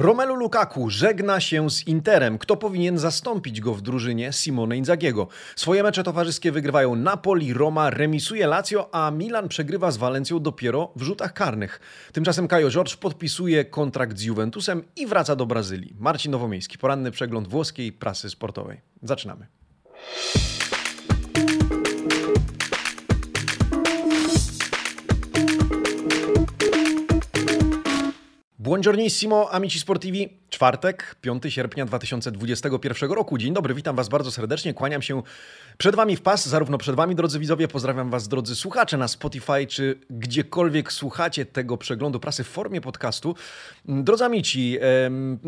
Romelu Lukaku żegna się z Interem. Kto powinien zastąpić go w drużynie Simone Inzagiego? Swoje mecze towarzyskie wygrywają Napoli, Roma, remisuje Lazio, a Milan przegrywa z Walencją dopiero w rzutach karnych. Tymczasem Kajo George podpisuje kontrakt z Juventusem i wraca do Brazylii. Marcin Nowomiejski, poranny przegląd włoskiej prasy sportowej. Zaczynamy. Buongiornissimo, amici sportivi. Czwartek, 5 sierpnia 2021 roku. Dzień dobry, witam Was bardzo serdecznie. Kłaniam się przed Wami w pas, zarówno przed Wami, drodzy widzowie. Pozdrawiam Was, drodzy słuchacze na Spotify, czy gdziekolwiek słuchacie tego przeglądu prasy w formie podcastu. Drodzy amici,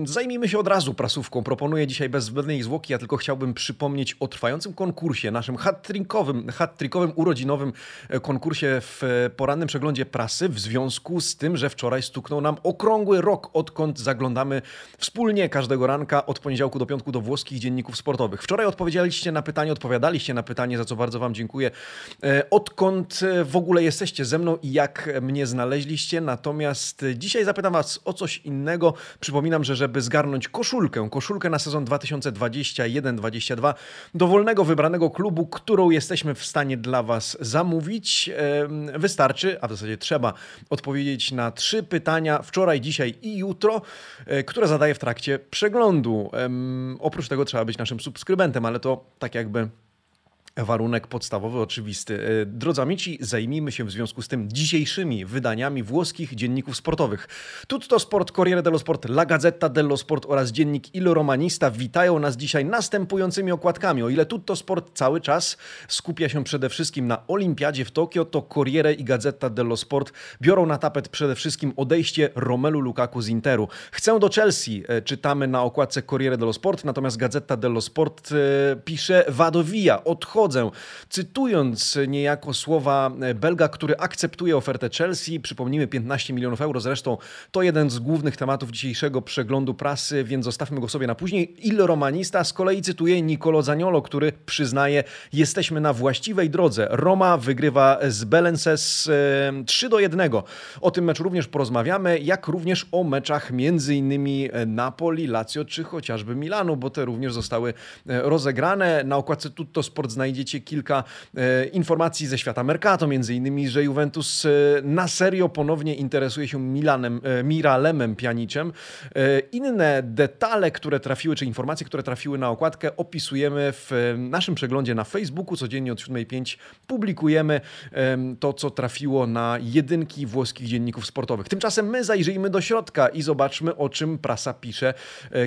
zajmijmy się od razu prasówką. Proponuję dzisiaj bez zbędnej zwłoki, ja tylko chciałbym przypomnieć o trwającym konkursie, naszym hat-trickowym, hat-trickowym urodzinowym e, konkursie w porannym przeglądzie prasy w związku z tym, że wczoraj stuknął nam okrągły rok, odkąd zaglądamy wspólnie każdego ranka od poniedziałku do piątku do włoskich dzienników sportowych. Wczoraj odpowiedzieliście na pytanie, odpowiadaliście na pytanie, za co bardzo Wam dziękuję. E, odkąd e, w ogóle jesteście ze mną i jak mnie znaleźliście? Natomiast dzisiaj zapytam Was o coś innego. Przypominam, że żeby zgarnąć koszulkę, koszulkę na sezon 2021-2022 dowolnego wybranego klubu, którą jesteśmy w stanie dla Was zamówić, wystarczy, a w zasadzie trzeba odpowiedzieć na trzy pytania wczoraj, dzisiaj i jutro, e, które zadaję w trakcie przeglądu. oprócz tego trzeba być naszym subskrybentem, ale to tak jakby Warunek podstawowy, oczywisty. E, drodzy amici, zajmijmy się w związku z tym dzisiejszymi wydaniami włoskich dzienników sportowych. Tutto Sport, Corriere dello Sport, La Gazzetta dello Sport oraz dziennik Il Romanista witają nas dzisiaj następującymi okładkami. O ile Tutto Sport cały czas skupia się przede wszystkim na Olimpiadzie w Tokio, to Corriere i Gazzetta dello Sport biorą na tapet przede wszystkim odejście Romelu Lukaku z Interu. Chcę do Chelsea, e, czytamy na okładce Corriere dello Sport, natomiast Gazzetta dello Sport e, pisze Wadowija, odchodzi odchodzę. Cytując niejako słowa Belga, który akceptuje ofertę Chelsea, przypomnijmy 15 milionów euro, zresztą to jeden z głównych tematów dzisiejszego przeglądu prasy, więc zostawmy go sobie na później. Il Romanista z kolei cytuje Nicolo Zaniolo, który przyznaje, jesteśmy na właściwej drodze. Roma wygrywa z Belenses 3 do 1. O tym meczu również porozmawiamy, jak również o meczach między innymi Napoli, Lazio czy chociażby Milanu, bo te również zostały e, rozegrane. Na okładce Tutto Sport znajdziecie znajdziecie kilka e, informacji ze świata Mercato, między innymi, że Juventus e, na serio ponownie interesuje się Milanem, e, Miralemem Pianiczem. Inne detale, które trafiły, czy informacje, które trafiły na okładkę, opisujemy w naszym przeglądzie na Facebooku. Codziennie od 7.05 publikujemy to, co trafiło na jedynki włoskich dzienników sportowych. Tymczasem my zajrzyjmy do środka i zobaczmy, o czym prasa pisze,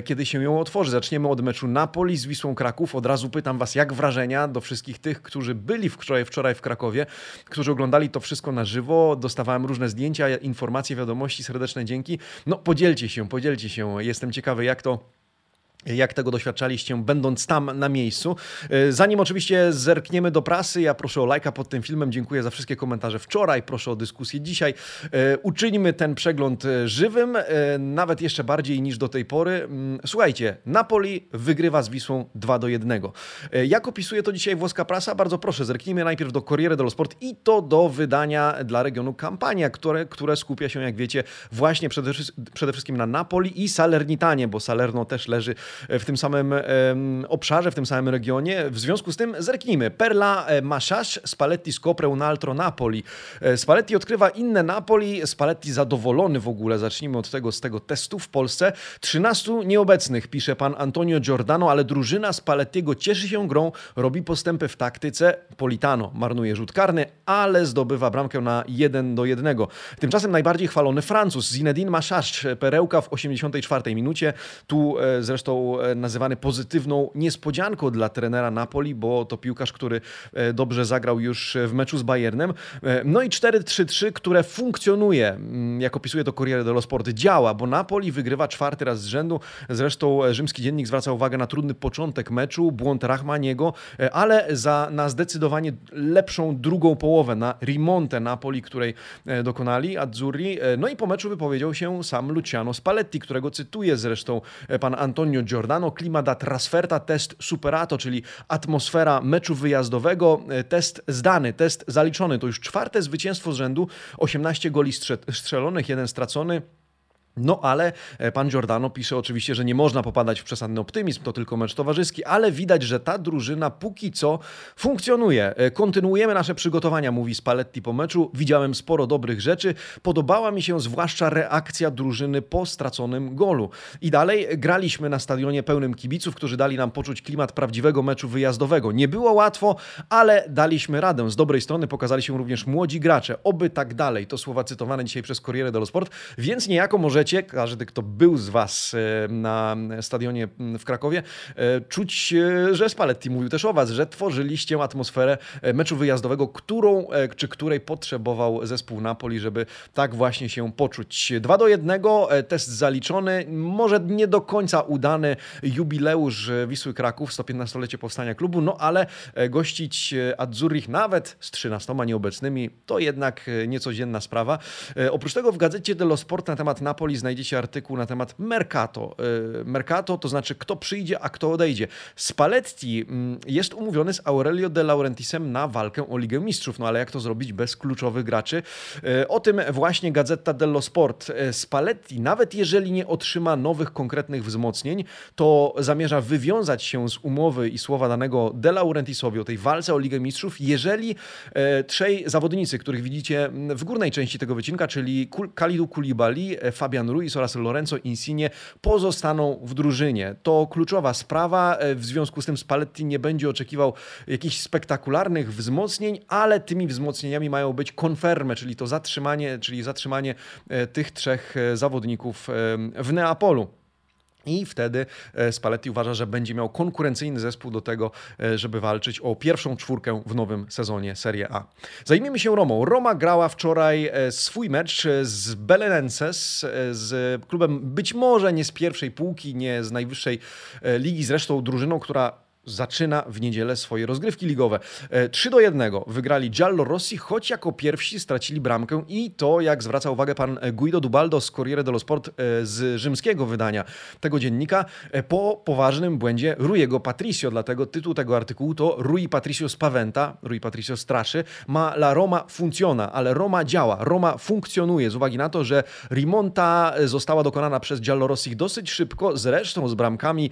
kiedy się ją otworzy. Zaczniemy od meczu Napoli z Wisłą Kraków. Od razu pytam Was, jak wrażenia do wszystkich wszystkich tych, którzy byli wczoraj, wczoraj w Krakowie, którzy oglądali to wszystko na żywo. Dostawałem różne zdjęcia, informacje, wiadomości, serdeczne dzięki. No podzielcie się, podzielcie się. Jestem ciekawy, jak to jak tego doświadczaliście, będąc tam na miejscu. E, zanim oczywiście zerkniemy do prasy, ja proszę o lajka pod tym filmem. Dziękuję za wszystkie komentarze wczoraj, proszę o dyskusję dzisiaj. E, uczyńmy ten przegląd e, żywym, nawet jeszcze bardziej niż do tej pory. Mm, słuchajcie, Napoli wygrywa z Wisłą 2 do 1. Jak opisuje to dzisiaj włoska prasa? Bardzo proszę, zerknijmy najpierw do Corriere dello Sport i to do wydania dla regionu Kampania, które, które skupia się, jak wiecie, właśnie przede, przede wszystkim na Napoli i Salernitanie, bo Salerno też leży w tym samym obszarze, w tym samym regionie. W związku z tym zerknijmy. Perla e, Maszasz, Spalletti scopre un altro Napoli. E, Spalletti odkrywa inne Napoli. Spalletti zadowolony w ogóle. Zacznijmy od tego, z tego testu w Polsce. 13 nieobecnych, pisze pan Antonio Giordano, ale drużyna Spallettiego cieszy się grą, robi postępy w taktyce. Politano marnuje rzut karny, ale zdobywa bramkę na 1 do 1. Tymczasem najbardziej chwalony Francuz, Zinedine Maszasz, perełka w 84 minucie. Tu e, zresztą E, nazywany pozytywną niespodzianką dla trenera Napoli, bo to piłkarz, który e, dobrze zagrał już w meczu z Bayernem. E, no i 4-3-3, które funkcjonuje, mm, jak opisuje to Corriere dello Sport, działa, bo Napoli wygrywa czwarty raz z rzędu. Zresztą rzymski dziennik zwraca uwagę na trudny początek meczu, błąd Rachmaniego, ale za, na zdecydowanie lepszą drugą połowę, na rimonte Napoli, której dokonali Azzurri. No i po meczu wypowiedział się sam Luciano Spalletti, którego cytuje zresztą pan Antonio Giordano, klima da trasferta, test superato, czyli atmosfera meczu wyjazdowego, e, test zdany, test zaliczony. To już czwarte zwycięstwo z rzędu, 18 goli strzelonych, jeden stracony. No ale e, pan Giordano pisze oczywiście, że nie można popadać w przesadny optymizm, to tylko mecz towarzyski, ale widać, że ta drużyna póki co funkcjonuje. E, kontynuujemy nasze przygotowania, mówi Spalletti po meczu. Widziałem sporo dobrych rzeczy. Podobała mi się zwłaszcza reakcja drużyny po straconym golu. I dalej graliśmy na stadionie pełnym kibiców, którzy dali nam poczuć klimat prawdziwego meczu wyjazdowego. Nie było łatwo, ale daliśmy radę. Z dobrej strony pokazali się również młodzi gracze. Oby tak dalej. To słowa cytowane dzisiaj przez Corriere dello Sport, więc niejako możecie każdy, kto był z Was e, na stadionie w Krakowie, e, czuć, e, że Spalletti mówił też o Was, że tworzyliście atmosferę meczu wyjazdowego, którą czy której potrzebował zespół Napoli, żeby tak właśnie się poczuć. 2 do 1, test zaliczony, może nie do końca udany jubileusz Wisły Kraków, 115-lecie powstania klubu, no ale gościć Azzurrich nawet z 13 nieobecnymi to jednak niecodzienna sprawa. Oprócz tego w gazecie dello Sport na temat Napoli znajdziecie artykuł na temat Mercato. Y, Mercato to znaczy kto przyjdzie, a kto odejdzie. Spalletti mm, jest umówiony z Aurelio de Laurentisem na walkę o Ligę Mistrzów, no ale jak to zrobić bez kluczowych graczy? Y, o tym właśnie Gazeta dello Sport. Y, Spalletti, nawet jeżeli nie otrzyma nowych konkretnych wzmocnień, to zamierza wywiązać się z umowy i słowa danego de Laurentisowi o tej walce o Ligę Mistrzów, jeżeli trzej zawodnicy, których widzicie w górnej części tego wycinka, czyli Kalidu Koulibaly, Fabian Fabian Ruiz oraz Lorenzo Insigne pozostaną w drużynie. To kluczowa sprawa. E, w związku z tym Spalletti nie będzie oczekiwał jakichś spektakularnych wzmocnień, ale tymi wzmocnieniami mają być konfermy, czyli to zatrzymanie, czyli zatrzymanie e, tych trzech e, zawodników w Neapolu. I wtedy e, Spalletti uważa, że będzie miał konkurencyjny zespół do tego, e, żeby walczyć o pierwszą czwórkę w nowym sezonie Serie A. Zajmijmy się Romą. Roma grała wczoraj e, swój mecz z Belenenses, z klubem być może nie z pierwszej półki, nie z najwyższej ligi, zresztą drużyną, która zaczyna w niedzielę swoje rozgrywki ligowe. 3 e, do 1 wygrali Giallo Rossi, choć jako pierwsi stracili bramkę i to, jak zwraca uwagę pan Guido Dubaldo z Corriere dello Sport e, z rzymskiego wydania tego dziennika, e, po poważnym błędzie Ruiego Patricio. Dlatego tytuł tego artykułu to Rui Patricio spaventa, Rui Patricio straszy, ma La Roma funcjona, ale Roma działa, Roma funkcjonuje z uwagi na to, że Rimonta została dokonana przez Giallo Rossi dosyć szybko, zresztą z bramkami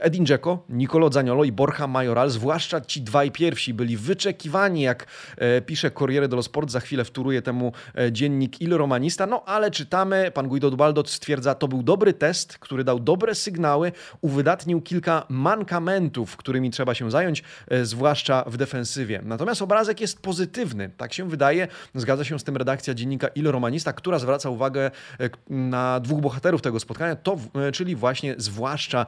Edin Dzeko, Nicolo Zaniolo i Borja Majoral, zwłaszcza ci dwaj pierwsi, byli wyczekiwani, jak e, pisze Corriere dello Sport, za chwilę wtóruje temu e, dziennik Il Romanista, no ale czytamy, pan Guido Dubaldo stwierdza, to był dobry test, który dał dobre sygnały, uwydatnił kilka mankamentów, którymi trzeba się zająć, e, zwłaszcza w defensywie. Natomiast obrazek jest pozytywny, tak się wydaje, zgadza się z tym redakcja dziennika Il Romanista, która zwraca uwagę na dwóch bohaterów tego spotkania, to, czyli właśnie zwłaszcza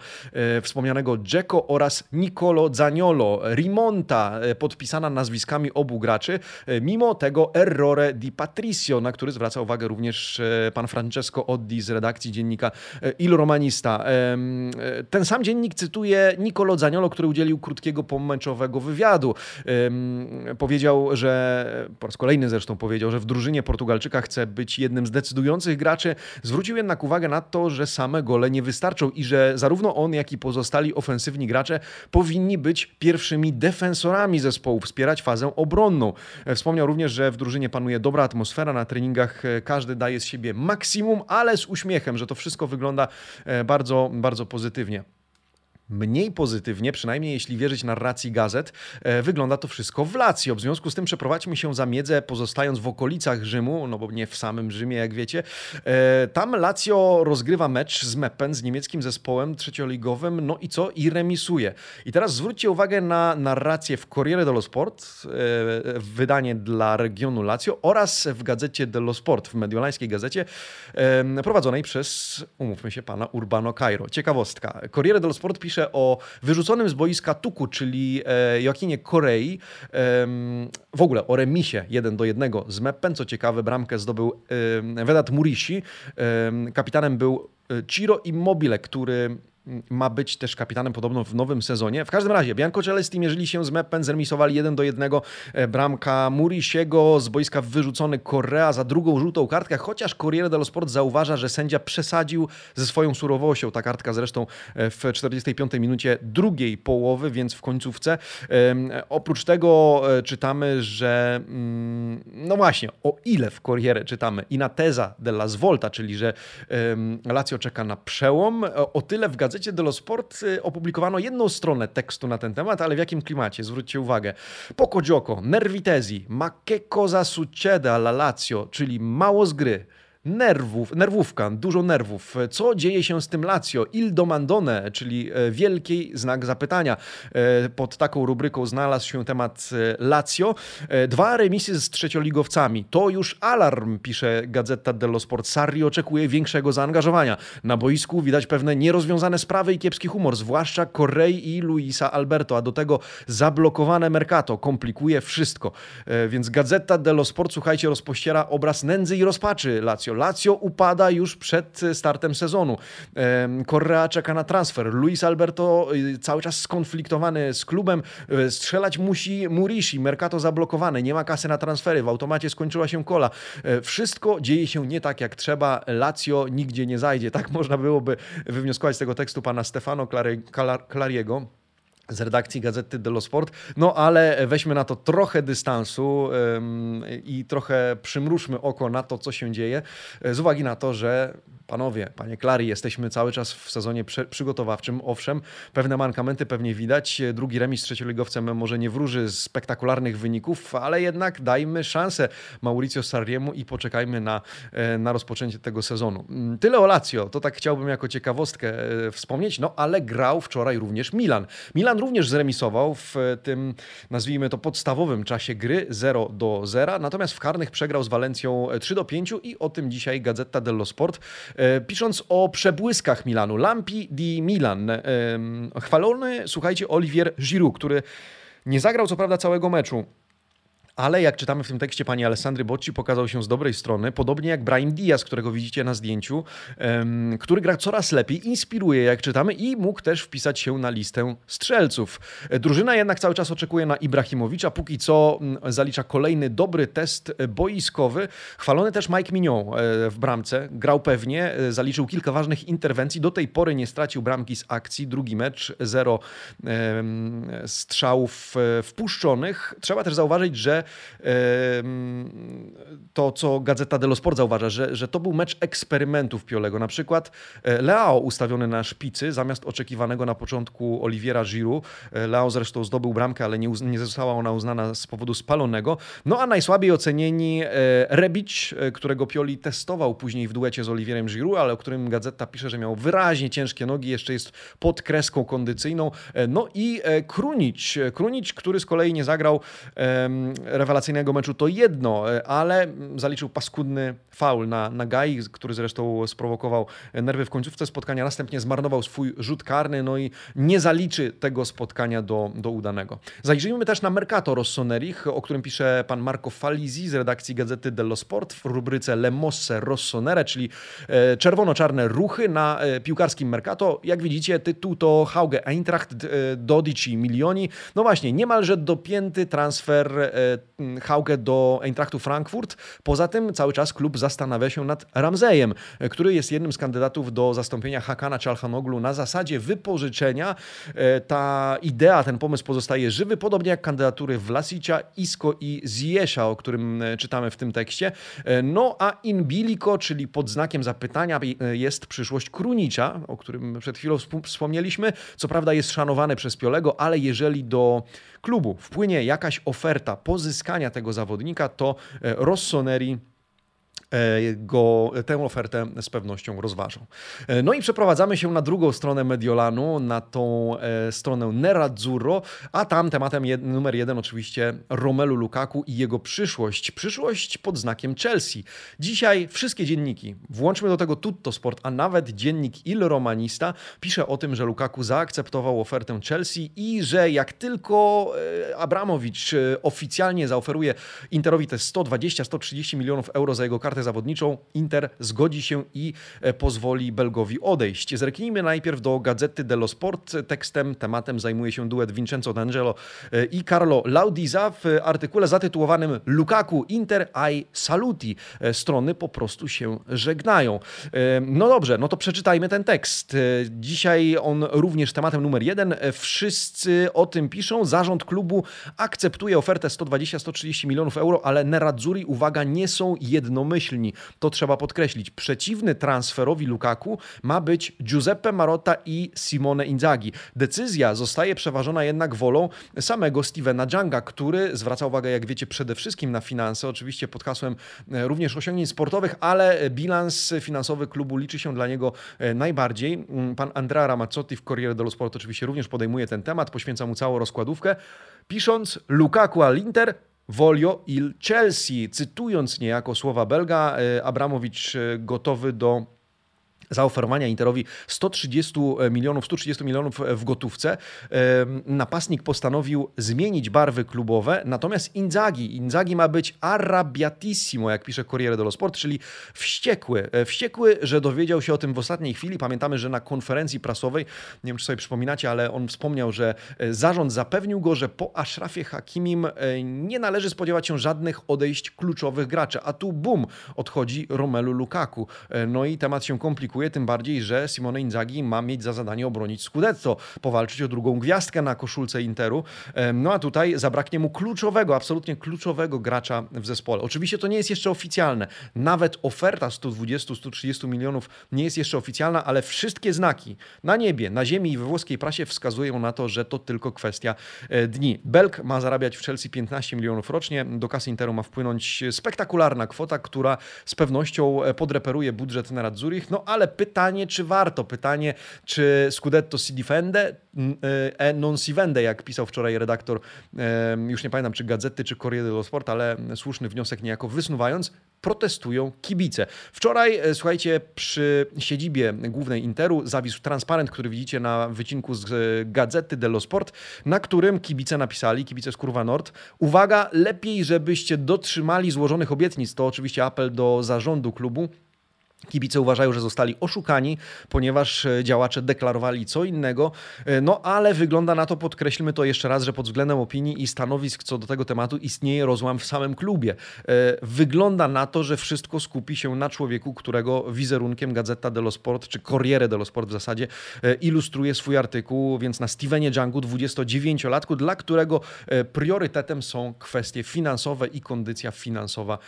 wspomnianego Dzeko oraz oraz Nicolo Zaniolo, Rimonta, e, podpisana nazwiskami obu graczy, e, mimo tego errore di Patricio, na który zwraca uwagę również e, pan Francesco Oddi z redakcji dziennika Il Romanista. Ten sam dziennik cytuje Nicolo Zaniolo, który udzielił krótkiego pomęczowego wywiadu. Powiedział, że, po raz kolejny zresztą powiedział, że w drużynie Portugalczyka chce być jednym z decydujących graczy. Zwrócił jednak uwagę na to, że same gole nie wystarczą i że zarówno on, jak i pozostali ofensywni gracze powinni być pierwszymi defensorami zespołu, wspierać fazę obronną. E, wspomniał również, że w drużynie panuje dobra atmosfera, na treningach e, każdy daje z siebie maksimum, ale z uśmiechem, że to wszystko wygląda e, bardzo, bardzo pozytywnie. Mniej pozytywnie, przynajmniej jeśli wierzyć narracji gazet, e, wygląda to wszystko w Lazio. W związku z tym przeprowadźmy się za miedzę, pozostając w okolicach Rzymu, no bo nie w samym Rzymie, jak wiecie. E, tam Lazio rozgrywa mecz z Meppen, z niemieckim zespołem trzecioligowym, no i co? I remisuje. I teraz zwróćcie uwagę na narrację w Corriere dello Sport, e, wydanie dla regionu Lazio oraz w gazecie dello Sport, w mediolańskiej gazecie, prowadzonej przez, umówmy się, pana Urbano Cairo. Ciekawostka. Corriere dello Sport pisze pisze o wyrzuconym z boiska Tuku, czyli e, Joakinie Korei, w ogóle o remisie 1 do 1 z Meppen. Co ciekawe, bramkę zdobył Vedat Murishi. Kapitanem był e, Ciro Immobile, który ma być też kapitanem podobno w nowym sezonie. W każdym razie, Bianco Celesti mierzyli się z Meppen, zremisowali 1 do 1. Bramka Murisiego, z boiska wyrzucony Correa za drugą żółtą kartkę, chociaż Corriere dello Sport zauważa, że sędzia przesadził ze swoją surowością. Ta kartka zresztą w 45 minucie drugiej połowy, więc w końcówce. Oprócz tego czytamy, że mm, no właśnie, o ile w Corriere czytamy i na teza della Svolta, czyli że Lazio czeka na przełom, o tyle w gazecie dello Sport y, opublikowano jedną stronę tekstu na ten temat, ale w jakim klimacie? Zwróćcie uwagę. Poco gioco, nervitesi, ma che cosa succede alla Lazio, czyli mało z gry nerwów, nerwówka, dużo nerwów. Co dzieje się z tym Lazio? Il domandone, czyli e, wielki znak zapytania. E, pod taką rubryką znalazł się temat e, Lazio. Dwa remisy z trzecioligowcami. To już alarm, pisze Gazeta dello Sport. Sarri oczekuje większego zaangażowania. Na boisku widać pewne nierozwiązane sprawy i kiepski humor, zwłaszcza Correi i Luisa Alberto, a do tego zablokowane Mercato. Komplikuje wszystko. Więc Gazeta dello Sport, słuchajcie, rozpościera obraz nędzy i rozpaczy Lazio. Lazio upada już przed startem sezonu. Correa czeka na transfer. Luis Alberto y, cały czas skonfliktowany z klubem. E, strzelać musi Murishi. Mercato zablokowane. Nie ma kasy na transfery. W automacie skończyła się kola. E, wszystko dzieje się nie tak jak trzeba. Lazio nigdzie nie zajdzie. Tak można byłoby wywnioskować z tego tekstu pana Stefano Clariego z redakcji Gazety dello Sport. No ale weźmy na to trochę dystansu i trochę przymrużmy oko na to, co się dzieje, e, z uwagi na to, że panowie, panie Klari, jesteśmy cały czas w sezonie przygotowawczym. Owszem, pewne mankamenty pewnie widać. Drugi remis z trzecioligowcem może nie wróży spektakularnych wyników, ale jednak dajmy szansę Mauricio Sarriemu i poczekajmy na, e, na rozpoczęcie tego sezonu. Mm, tyle o Lazio. To tak chciałbym jako ciekawostkę e, wspomnieć, no ale grał wczoraj również Milan. Milan również zremisował w tym, nazwijmy to, podstawowym czasie gry 0 do 0, natomiast w karnych przegrał z Walencją 3 do 5 i o tym dzisiaj Gazeta dello Sport E, pisząc o przebłyskach Milanu, Lampi di Milan, chwalony, słuchajcie, Olivier Giroud, który nie zagrał co prawda całego meczu, ale jak czytamy w tym tekście, pani Alessandry Bocci pokazał się z dobrej strony, podobnie jak Brian Diaz, którego widzicie na zdjęciu, który gra coraz lepiej, inspiruje, jak czytamy, i mógł też wpisać się na listę strzelców. Drużyna jednak cały czas oczekuje na Ibrahimowicza, póki co um, zalicza kolejny dobry test boiskowy. Chwalony też Mike Mignon e, w bramce, grał pewnie, e, zaliczył kilka ważnych interwencji, do tej pory nie stracił bramki z akcji, drugi mecz, zero strzałów e, wpuszczonych. Trzeba też zauważyć, że to, co Gazeta dello Sport zauważa, że, że to był mecz eksperymentów Piolego. Na przykład e, Leao ustawiony na szpicy zamiast oczekiwanego na początku Oliviera Giroud. E, Leao zresztą zdobył bramkę, ale nie, nie została ona uznana z powodu spalonego. No a najsłabiej ocenieni e, Rebic, którego Pioli testował później w duecie z Olivierem Giroud, ale o którym Gazeta pisze, że miał wyraźnie ciężkie nogi, jeszcze jest pod kreską kondycyjną. No i Krunic, Krunic, który z kolei nie zagrał rewelacyjnego meczu to jedno, e, ale zaliczył paskudny faul na, na Gai, który zresztą sprowokował nerwy w końcówce spotkania. Następnie zmarnował swój rzut karny, no i nie zaliczy tego spotkania do, do udanego. Zajrzyjmy też na Mercato Rossonerich, o którym pisze pan Marco Falizi z redakcji Gazety dello Sport w rubryce Le Mosse Rossonere, czyli e, czerwono-czarne ruchy na e, piłkarskim Mercato. Jak widzicie, tytuł to Hauge Eintracht 12 milioni. No właśnie, niemalże dopięty transfer Hauge do Eintrachtu Frankfurt. Poza tym cały czas klub zastanawia się nad Ramzejem, który jest jednym z kandydatów do zastąpienia Hakana Czalhanoglu na zasadzie wypożyczenia. E, ta idea, ten pomysł pozostaje żywy, podobnie jak kandydatury Vlasicia, Isco i Ziesza, o którym e, czytamy w tym tekście. E, no a in bilico, czyli pod znakiem zapytania jest przyszłość Krunicza, o którym przed chwilą wspomnieliśmy. Co prawda jest szanowany przez Piolego, ale jeżeli do klubu. Wpłynie jakaś oferta pozyskania tego zawodnika, to Rossoneri E, go, tę ofertę z pewnością rozważą. E, no i przeprowadzamy się na drugą stronę Mediolanu, na tą e, stronę Nerazzurro, a tam tematem jed, numer jeden oczywiście Romelu Lukaku i jego przyszłość. Przyszłość pod znakiem Chelsea. Dzisiaj wszystkie dzienniki, włączmy do tego Tutto Sport, a nawet dziennik Il Romanista pisze o tym, że Lukaku zaakceptował ofertę Chelsea i że jak tylko Abramowicz oficjalnie zaoferuje Interowi te 120-130 milionów euro za jego kartę kartę zawodniczą, Inter zgodzi się i pozwoli Belgowi odejść. Zerknijmy najpierw do Gazety dello Sport. Tekstem, tematem zajmuje się duet Vincenzo D'Angelo i Carlo Laudiza w artykule zatytułowanym Lukaku Inter ai saluti. Strony po prostu się żegnają. No dobrze, no to przeczytajmy ten tekst. Dzisiaj on również tematem numer jeden. Wszyscy o tym piszą. Zarząd klubu akceptuje ofertę 120-130 milionów euro, ale Nerazzurri, uwaga, nie są jednomyślni. To trzeba podkreślić. Przeciwny transferowi Lukaku ma być Giuseppe Marotta i Simone Inzaghi. Decyzja zostaje przeważona jednak wolą samego Stevena Janga, który zwraca uwagę, jak wiecie, przede wszystkim na finanse, oczywiście pod hasłem e, również osiągnięć sportowych, ale bilans finansowy klubu liczy się dla niego e, najbardziej. Mm, pan Andrea Ramazzotti w Corriere dello Sport oczywiście również podejmuje ten temat, poświęca mu całą rozkładówkę, pisząc Lukaku al Inter Volio il Chelsea. Cytując niejako słowa Belga, e, Abramowicz gotowy do zaoferowania Interowi 130 milionów, 130 milionów w gotówce. Napastnik postanowił zmienić barwy klubowe, natomiast Inzaghi, Inzaghi ma być arrabbiatissimo, jak pisze Corriere dello Sport, czyli wściekły. E, wściekły, że dowiedział się o tym w ostatniej chwili. Pamiętamy, że na konferencji prasowej, nie wiem czy sobie przypominacie, ale on wspomniał, że e, zarząd zapewnił go, że po Ashrafie Hakimim e, nie należy spodziewać się żadnych odejść kluczowych graczy. A tu bum, odchodzi Romelu Lukaku. No i temat się komplikuje tym bardziej, że Simone Inzaghi ma mieć za zadanie obronić Scudetto, powalczyć o drugą gwiazdkę na koszulce Interu. No a tutaj zabraknie mu kluczowego, absolutnie kluczowego gracza w zespole. Oczywiście to nie jest jeszcze oficjalne. Nawet oferta 120-130 milionów nie jest jeszcze oficjalna, ale wszystkie znaki na niebie, na ziemi i we włoskiej prasie wskazują na to, że to tylko kwestia e, dni. Belk ma zarabiać w Chelsea 15 milionów rocznie, do kasy Interu ma wpłynąć spektakularna kwota, która z pewnością e, podreperuje budżet na Zurich, no ale pytanie, czy warto? Pytanie, czy Scudetto si difende e non si vende, jak pisał wczoraj redaktor, już nie pamiętam, czy Gazety, czy Corriere dello Sport, ale słuszny wniosek niejako wysnuwając, protestują kibice. Wczoraj, e, słuchajcie, przy siedzibie głównej Interu zawisł transparent, który widzicie na wycinku z e, Gazety dello Sport, na którym kibice napisali, kibice z Kurwa Nord, uwaga, lepiej, żebyście dotrzymali złożonych obietnic. To oczywiście apel do zarządu klubu, Kibice uważają, że zostali oszukani, ponieważ e, działacze deklarowali co innego. E, no ale wygląda na to, podkreślmy to jeszcze raz, że pod względem opinii i stanowisk co do tego tematu istnieje rozłam w samym klubie. E, wygląda na to, że wszystko skupi się na człowieku, którego wizerunkiem Gazeta dello Sport, czy Corriere dello Sport w zasadzie, ilustruje swój artykuł, więc na Stevenie Djangu, 29-latku, dla którego priorytetem są kwestie finansowe i kondycja finansowa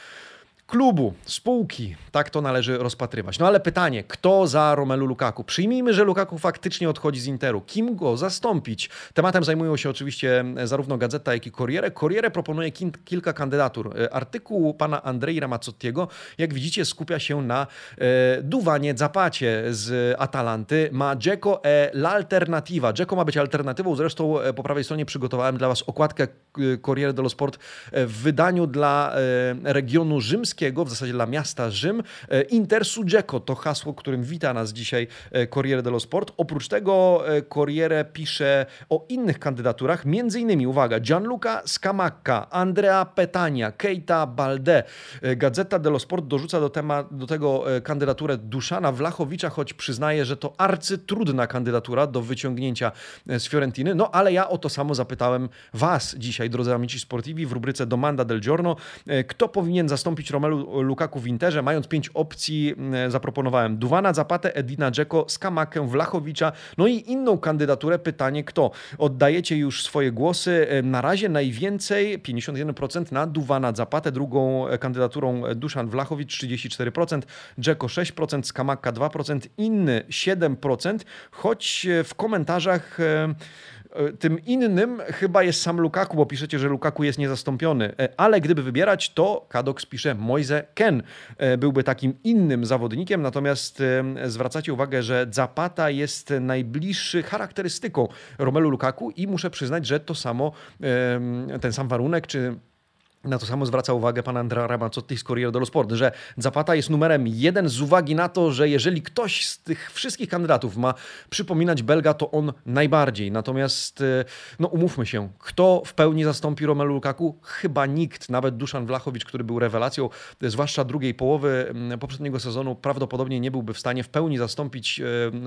klubu, spółki. Tak to należy rozpatrywać. No ale pytanie, kto za Romelu Lukaku? Przyjmijmy, że Lukaku faktycznie odchodzi z Interu. Kim go zastąpić? Tematem zajmują się oczywiście zarówno Gazeta, jak i Corriere. Corriere proponuje kilka kandydatur. E, artykuł pana Andrei Ramazzottiego, jak widzicie, skupia się na e, Duwanie Zapacie z Atalanty. Ma Dzeko e l'alternativa. Dzeko ma być alternatywą. Zresztą e, po prawej stronie przygotowałem dla was okładkę Corriere dello Sport w wydaniu dla regionu rzymskiego w zasadzie dla miasta Rzym. E, Inter Suggeco to hasło, którym wita nas dzisiaj e, Corriere dello Sport. Oprócz tego e, Corriere pisze o innych kandydaturach, między innymi, uwaga, Gianluca Scamacca, Andrea Petania, Keita Balde. Gazeta dello Sport dorzuca do, tema, do tego kandydaturę Duszana Wlachowicza, choć przyznaje, że to arcytrudna kandydatura do wyciągnięcia z Fiorentiny. No ale ja o to samo zapytałem Was dzisiaj, drodzy amici sportivi, w rubryce Domanda del Giorno. Kto powinien zastąpić Romelu Romelu Lukaku w Interze, mając pięć opcji, mm, zaproponowałem Duwana, Zapatę, Edina Dzeko, Skamakę, Wlachowicza, no i inną kandydaturę. Pytanie kto? Oddajecie już swoje głosy. Na razie najwięcej, 51% na Duwana, Zapatę, drugą kandydaturą Duszan Wlachowicz, 34%, Dzeko 6%, Skamaka 2%, inny 7%, choć w komentarzach E, tym innym chyba jest sam Lukaku, bo piszecie, że Lukaku jest niezastąpiony. E, ale gdyby wybierać, to Kadox pisze Moise Ken e, byłby takim innym zawodnikiem, natomiast zwracacie uwagę, że Zapata jest najbliższy charakterystyką Romelu Lukaku i muszę przyznać, że to samo, ten sam warunek, czy Na to samo zwraca uwagę pan Andrea Ramazzotti z Corriere dello Sport, że Zapata jest numerem jeden z uwagi na to, że jeżeli ktoś z tych wszystkich kandydatów ma przypominać Belga, to on najbardziej. Natomiast, e, no umówmy się, kto w pełni zastąpi Romelu Lukaku? Chyba nikt, nawet Duszan Wlachowicz, który był rewelacją, zwłaszcza drugiej połowy poprzedniego sezonu, prawdopodobnie nie byłby w stanie w pełni zastąpić e,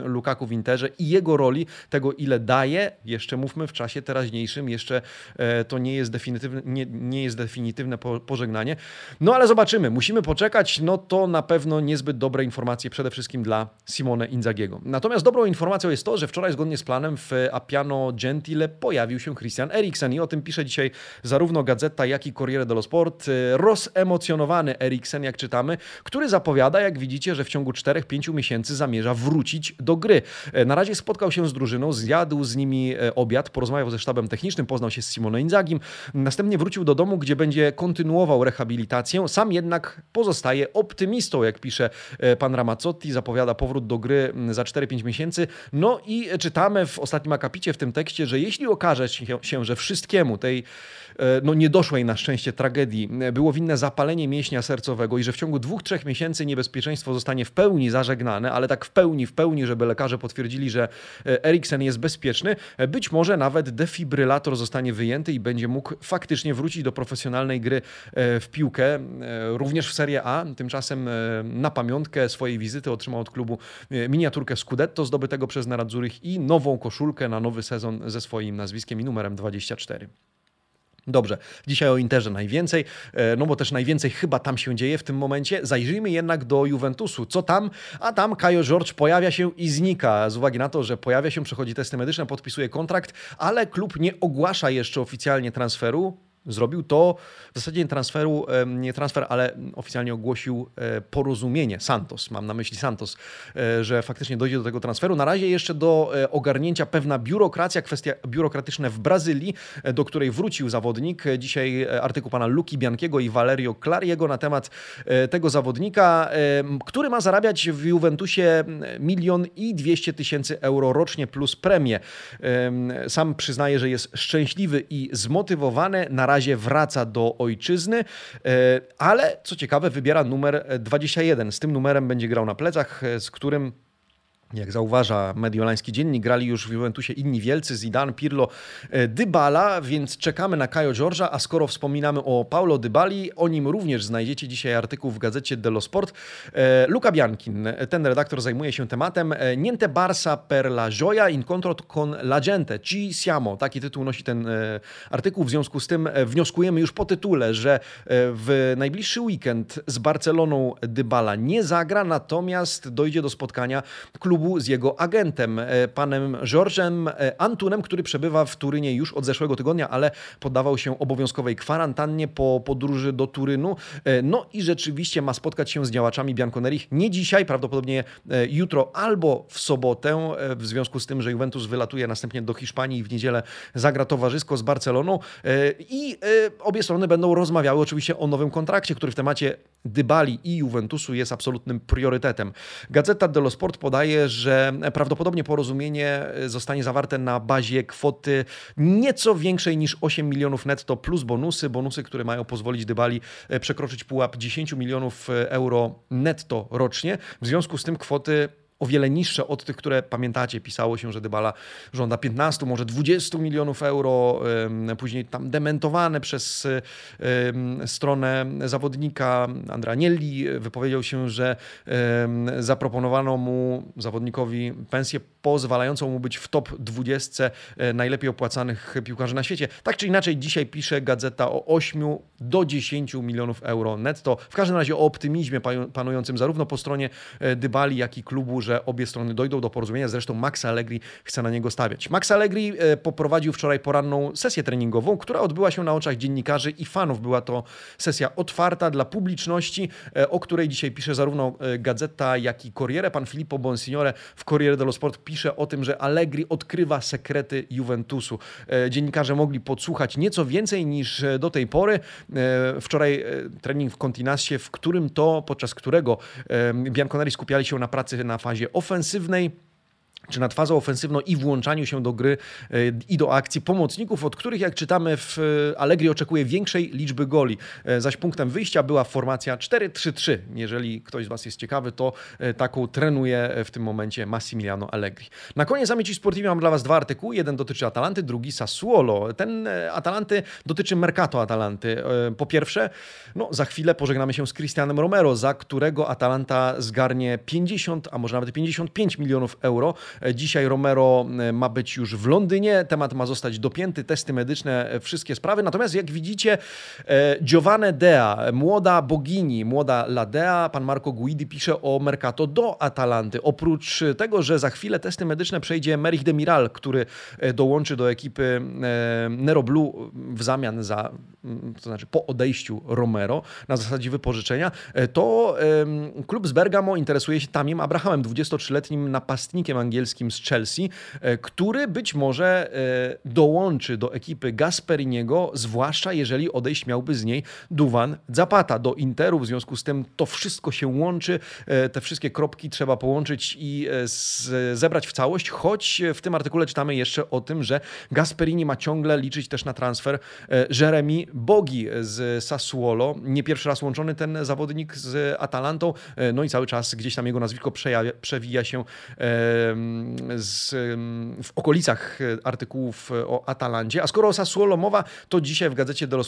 Lukaku w Interze i jego roli, tego ile daje, jeszcze mówmy w czasie teraźniejszym, jeszcze e, to nie jest definitywne, nie, nie jest definitywne definitywne pożegnanie. No ale zobaczymy, musimy poczekać. No to na pewno niezbyt dobre informacje przede wszystkim dla Simone Inzagiego. Natomiast dobrą informacją jest to, że wczoraj zgodnie z planem w Appiano Gentile pojawił się Christian Eriksen i o tym pisze dzisiaj zarówno Gazeta, jak i Corriere dello Sport. Rozemocjonowany Eriksen, jak czytamy, który zapowiada, jak widzicie, że w ciągu 4-5 miesięcy zamierza wrócić do gry. Na razie spotkał się z drużyną, zjadł z nimi e, obiad, porozmawiał ze sztabem technicznym, poznał się z Simone Inzagim, następnie wrócił do domu, gdzie będzie będzie kontynuował rehabilitację. Sam jednak pozostaje optymistą, jak pisze e, pan Ramazzotti, zapowiada powrót do gry za 4-5 miesięcy. No i czytamy w ostatnim akapicie w tym tekście, że jeśli okaże się, że wszystkiemu tej no, niedoszłej na szczęście tragedii było winne zapalenie mięśnia sercowego i że w ciągu dwóch, trzech miesięcy niebezpieczeństwo zostanie w pełni zażegnane, ale tak w pełni, w pełni, żeby lekarze potwierdzili, że e, Eriksen jest bezpieczny, e, być może nawet defibrylator zostanie wyjęty i będzie mógł faktycznie wrócić do profesjonalnej gry w piłkę, również w Serie A. Tymczasem na pamiątkę swojej wizyty otrzymał od klubu miniaturkę Scudetto zdobytego przez Naradzurich i nową koszulkę na nowy sezon ze swoim nazwiskiem i numerem 24. Dobrze, dzisiaj o Interze najwięcej, e, no bo też najwięcej chyba tam się dzieje w tym momencie. Zajrzyjmy jednak do Juventusu. Co tam? A tam Kajo George pojawia się i znika. Z uwagi na to, że pojawia się, przechodzi testy medyczne, podpisuje kontrakt, ale klub nie ogłasza jeszcze oficjalnie transferu zrobił, to w zasadzie nie transferu, nie transfer, ale oficjalnie ogłosił e, porozumienie Santos, mam na myśli Santos, e, że faktycznie dojdzie do tego transferu. Na razie jeszcze do e, ogarnięcia pewna biurokracja, kwestia biurokratyczna w Brazylii, do której wrócił zawodnik. Dzisiaj artykuł pana Luki Biankiego i Valerio Clariego na temat tego zawodnika, który ma zarabiać w Juventusie milion i dwieście tysięcy euro rocznie plus premię. Sam przyznaje, że jest szczęśliwy i zmotywowany. Na razie wraca do ojczyzny, e, ale co ciekawe, wybiera numer 21. Z tym numerem będzie grał na plecach, e, z którym jak zauważa mediolański dziennik, grali już w Juventusie inni wielcy, Zidane, Pirlo, e, Dybala, więc czekamy na Kajo George'a, a skoro wspominamy o Paulo Dybali, o nim również znajdziecie dzisiaj artykuł w gazecie Dello Sport. E, Luca Biankin, ten redaktor zajmuje się tematem e, Niente Barça per la gioia incontro con la gente, ci siamo. Taki tytuł nosi ten artykuł, w związku z tym wnioskujemy już po tytule, że w najbliższy weekend z Barceloną Dybala nie zagra, natomiast dojdzie do spotkania klubu z jego agentem, e, panem Georgem e, Antunem, który przebywa w Turynie już od zeszłego tygodnia, ale poddawał się obowiązkowej kwarantannie po podróży do Turynu. E, no i rzeczywiście ma spotkać się z działaczami Bianconerich nie dzisiaj, prawdopodobnie jutro albo w sobotę, w związku z tym, że Juventus wylatuje następnie do Hiszpanii i w niedzielę zagra towarzysko z Barceloną i obie strony będą rozmawiały oczywiście o nowym kontrakcie, który w temacie Dybali i Juventusu jest absolutnym priorytetem. Gazeta dello Sport podaje, że prawdopodobnie porozumienie zostanie zawarte na bazie kwoty nieco większej niż 8 milionów netto plus bonusy, bonusy, które mają pozwolić Dybali e, przekroczyć pułap 10 milionów euro netto rocznie. W związku z tym kwoty o wiele niższe od tych, które pamiętacie. Pisało się, że Dybala żąda 15, może 20 milionów euro, później tam dementowane przez stronę zawodnika Andrea Agnelli. Wypowiedział się, że zaproponowano mu zawodnikowi pensję pozwalającą mu być w top 20 e, najlepiej opłacanych piłkarzy na świecie. Tak czy inaczej, dzisiaj pisze gazeta o 8 do 10 milionów euro netto. W każdym razie o optymizmie panującym zarówno po stronie e, Dybali, jak i klubu, że że obie strony dojdą do porozumienia. Zresztą Max Allegri chce na niego stawiać. Max Allegri e, poprowadził wczoraj poranną sesję treningową, która odbyła się na oczach dziennikarzy i fanów. Była to sesja otwarta dla publiczności, e, o której dzisiaj pisze zarówno e, Gazeta, jak i Corriere. Pan Filippo Bonsignore w Corriere dello Sport pisze o tym, że Allegri odkrywa sekrety Juventusu. Dziennikarze mogli podsłuchać nieco więcej niż do tej pory. Wczoraj trening w Continassie, w którym to, podczas którego Bianconeri skupiali się na pracy na fazie ofensywnej czy nad fazą ofensywną i włączaniu się do gry e, i do akcji pomocników, od których, jak czytamy w e, Allegri, oczekuje większej liczby goli. E, zaś punktem wyjścia była formacja 4-3-3. Jeżeli ktoś z Was jest ciekawy, to taką trenuje w tym momencie Massimiliano Allegri. Na koniec Amici Sportivi mam dla Was dwa artykuły. Jeden dotyczy Atalanty, drugi Sassuolo. Ten Atalanty dotyczy Mercato Atalanty. Po pierwsze, no, za chwilę pożegnamy się z Cristianem Romero, za którego Atalanta zgarnie 50, a może nawet 55 milionów euro. Dzisiaj Romero e, ma być już w Londynie, temat ma zostać dopięty, testy medyczne, e, wszystkie sprawy. Natomiast jak widzicie, e, Giovanna Dea, młoda bogini, młoda Ladea, pan Marco Guidi pisze o Mercato do Atalanty. Oprócz tego, że za chwilę testy medyczne przejdzie Merich Demiral, który dołączy do ekipy Nero Blue w zamian za, to znaczy po odejściu Romero na zasadzie wypożyczenia, to klub z Bergamo interesuje się Tamim Abrahamem, 23-letnim napastnikiem angielskim, z Chelsea, e, który być może e, dołączy do ekipy Gasperiniego, zwłaszcza jeżeli odejść miałby z niej Duwan Zapata do Interu. W związku z tym to wszystko się łączy, e, te wszystkie kropki trzeba połączyć i zebrać w całość, choć w tym artykule czytamy jeszcze o tym, że Gasperini ma ciągle liczyć też na transfer Jeremy Bogi z Sassuolo. Nie pierwszy raz łączony ten zawodnik z Atalantą, no i cały czas gdzieś tam jego nazwisko przewija się z, w okolicach artykułów o Atalandzie. A skoro o Sassuolo mowa, to dzisiaj w gazecie dello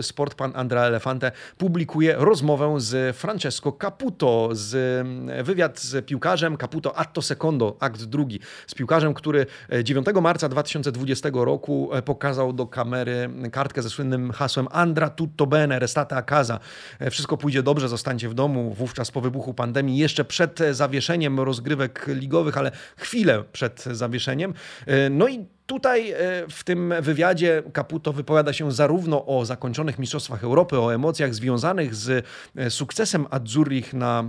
Sport pan Andrea Elefante publikuje rozmowę z Francesco Caputo, z wywiad z piłkarzem Caputo Atto Secondo, akt drugi, z piłkarzem, który 9 marca 2020 roku pokazał do kamery kartkę ze słynnym hasłem Andra tutto bene, restate a casa. Wszystko pójdzie dobrze, zostańcie w domu. Wówczas po wybuchu pandemii, jeszcze przed zawieszeniem rozgrywek ligowych, ale chwilę przed zawieszeniem. E, no i Tutaj e, w tym wywiadzie Caputo wypowiada się zarówno o zakończonych Mistrzostwach Europy, o emocjach związanych z e, sukcesem Azzurrich na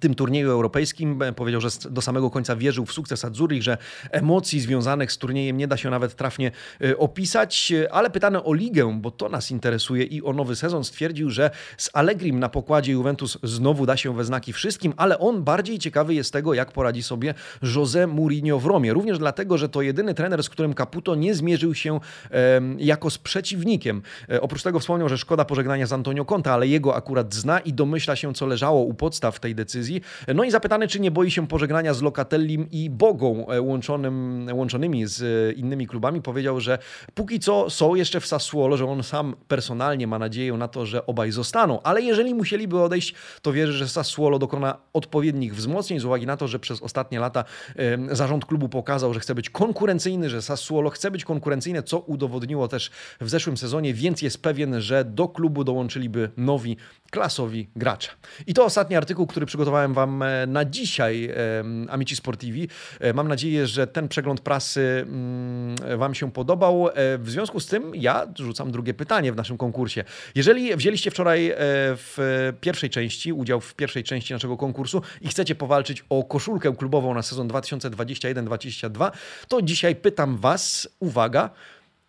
tym turnieju europejskim. Powiedział, że do samego końca wierzył w sukces Azzurri, że emocji związanych z turniejem nie da się nawet trafnie y, opisać, ale pytany o ligę, bo to nas interesuje i o nowy sezon, stwierdził, że z Allegrim na pokładzie Juventus znowu da się we znaki wszystkim, ale on bardziej ciekawy jest tego, jak poradzi sobie José Mourinho w Romie. Również dlatego, że to jedyny trener, z którym Caputo nie zmierzył się jako z przeciwnikiem. E, oprócz tego wspomniał, że szkoda pożegnania z Antonio Conte, ale jego akurat zna i domyśla się, co leżało u podstaw tej decyzji decyzji. No i zapytany, czy nie boi się pożegnania z Lokatellim i Bogą e, łączonym, łączonymi z e, innymi klubami, powiedział, że póki co są jeszcze w Sassuolo, że on sam personalnie ma nadzieję na to, że obaj zostaną, ale jeżeli musieliby odejść, to wierzy, że Sassuolo dokona odpowiednich wzmocnień z uwagi na to, że przez ostatnie lata zarząd klubu pokazał, że chce być konkurencyjny, że Sassuolo chce być konkurencyjne, co udowodniło też w zeszłym sezonie, więc jest pewien, że do klubu dołączyliby nowi klasowi gracze. I to ostatni artykuł, który przygotowałem Wam e, na dzisiaj, Amici Sportivi. E, mam nadzieję, że ten przegląd prasy mm, Wam się podobał. E, w związku z tym ja rzucam drugie pytanie w naszym konkursie. Jeżeli wzięliście wczoraj w pierwszej części, udział w pierwszej części naszego konkursu i chcecie powalczyć o koszulkę klubową na sezon 2021-2022, to dzisiaj pytam Was, uwaga,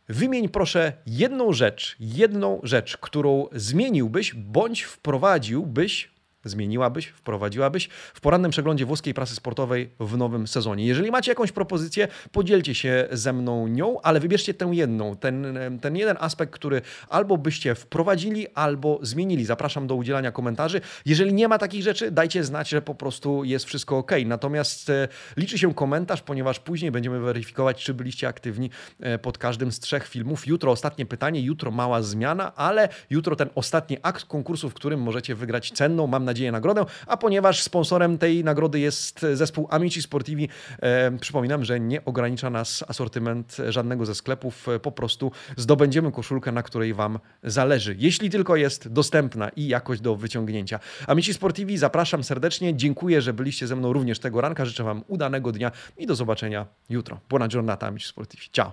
Wymień proszę jedną rzecz, jedną rzecz, którą zmieniłbyś bądź wprowadziłbyś zmieniłabyś, wprowadziłabyś w porannym przeglądzie włoskiej prasy sportowej w nowym sezonie. Jeżeli macie jakąś propozycję, podzielcie się ze mną nią, ale wybierzcie tę jedną, ten, ten jeden aspekt, który albo byście wprowadzili, albo zmienili. Zapraszam do udzielania komentarzy. Jeżeli nie ma takich rzeczy, dajcie znać, że po prostu jest wszystko ok. Natomiast e, liczy się komentarz, ponieważ później będziemy weryfikować, czy byliście aktywni e, pod każdym z trzech filmów. Jutro ostatnie pytanie, jutro mała zmiana, ale jutro ten ostatni akt konkursu, w którym możecie wygrać cenną, mam nadzieję, nagrodę, a ponieważ sponsorem tej nagrody jest zespół Amici Sportivi, e, przypominam, że nie ogranicza nas asortyment żadnego ze sklepów, e, po prostu zdobędziemy koszulkę, na której Wam zależy, jeśli tylko jest dostępna i jakoś do wyciągnięcia. Amici Sportivi, zapraszam serdecznie, dziękuję, że byliście ze mną również tego ranka, życzę Wam udanego dnia i do zobaczenia jutro. Buona giornata, Amici Sportivi. Ciao!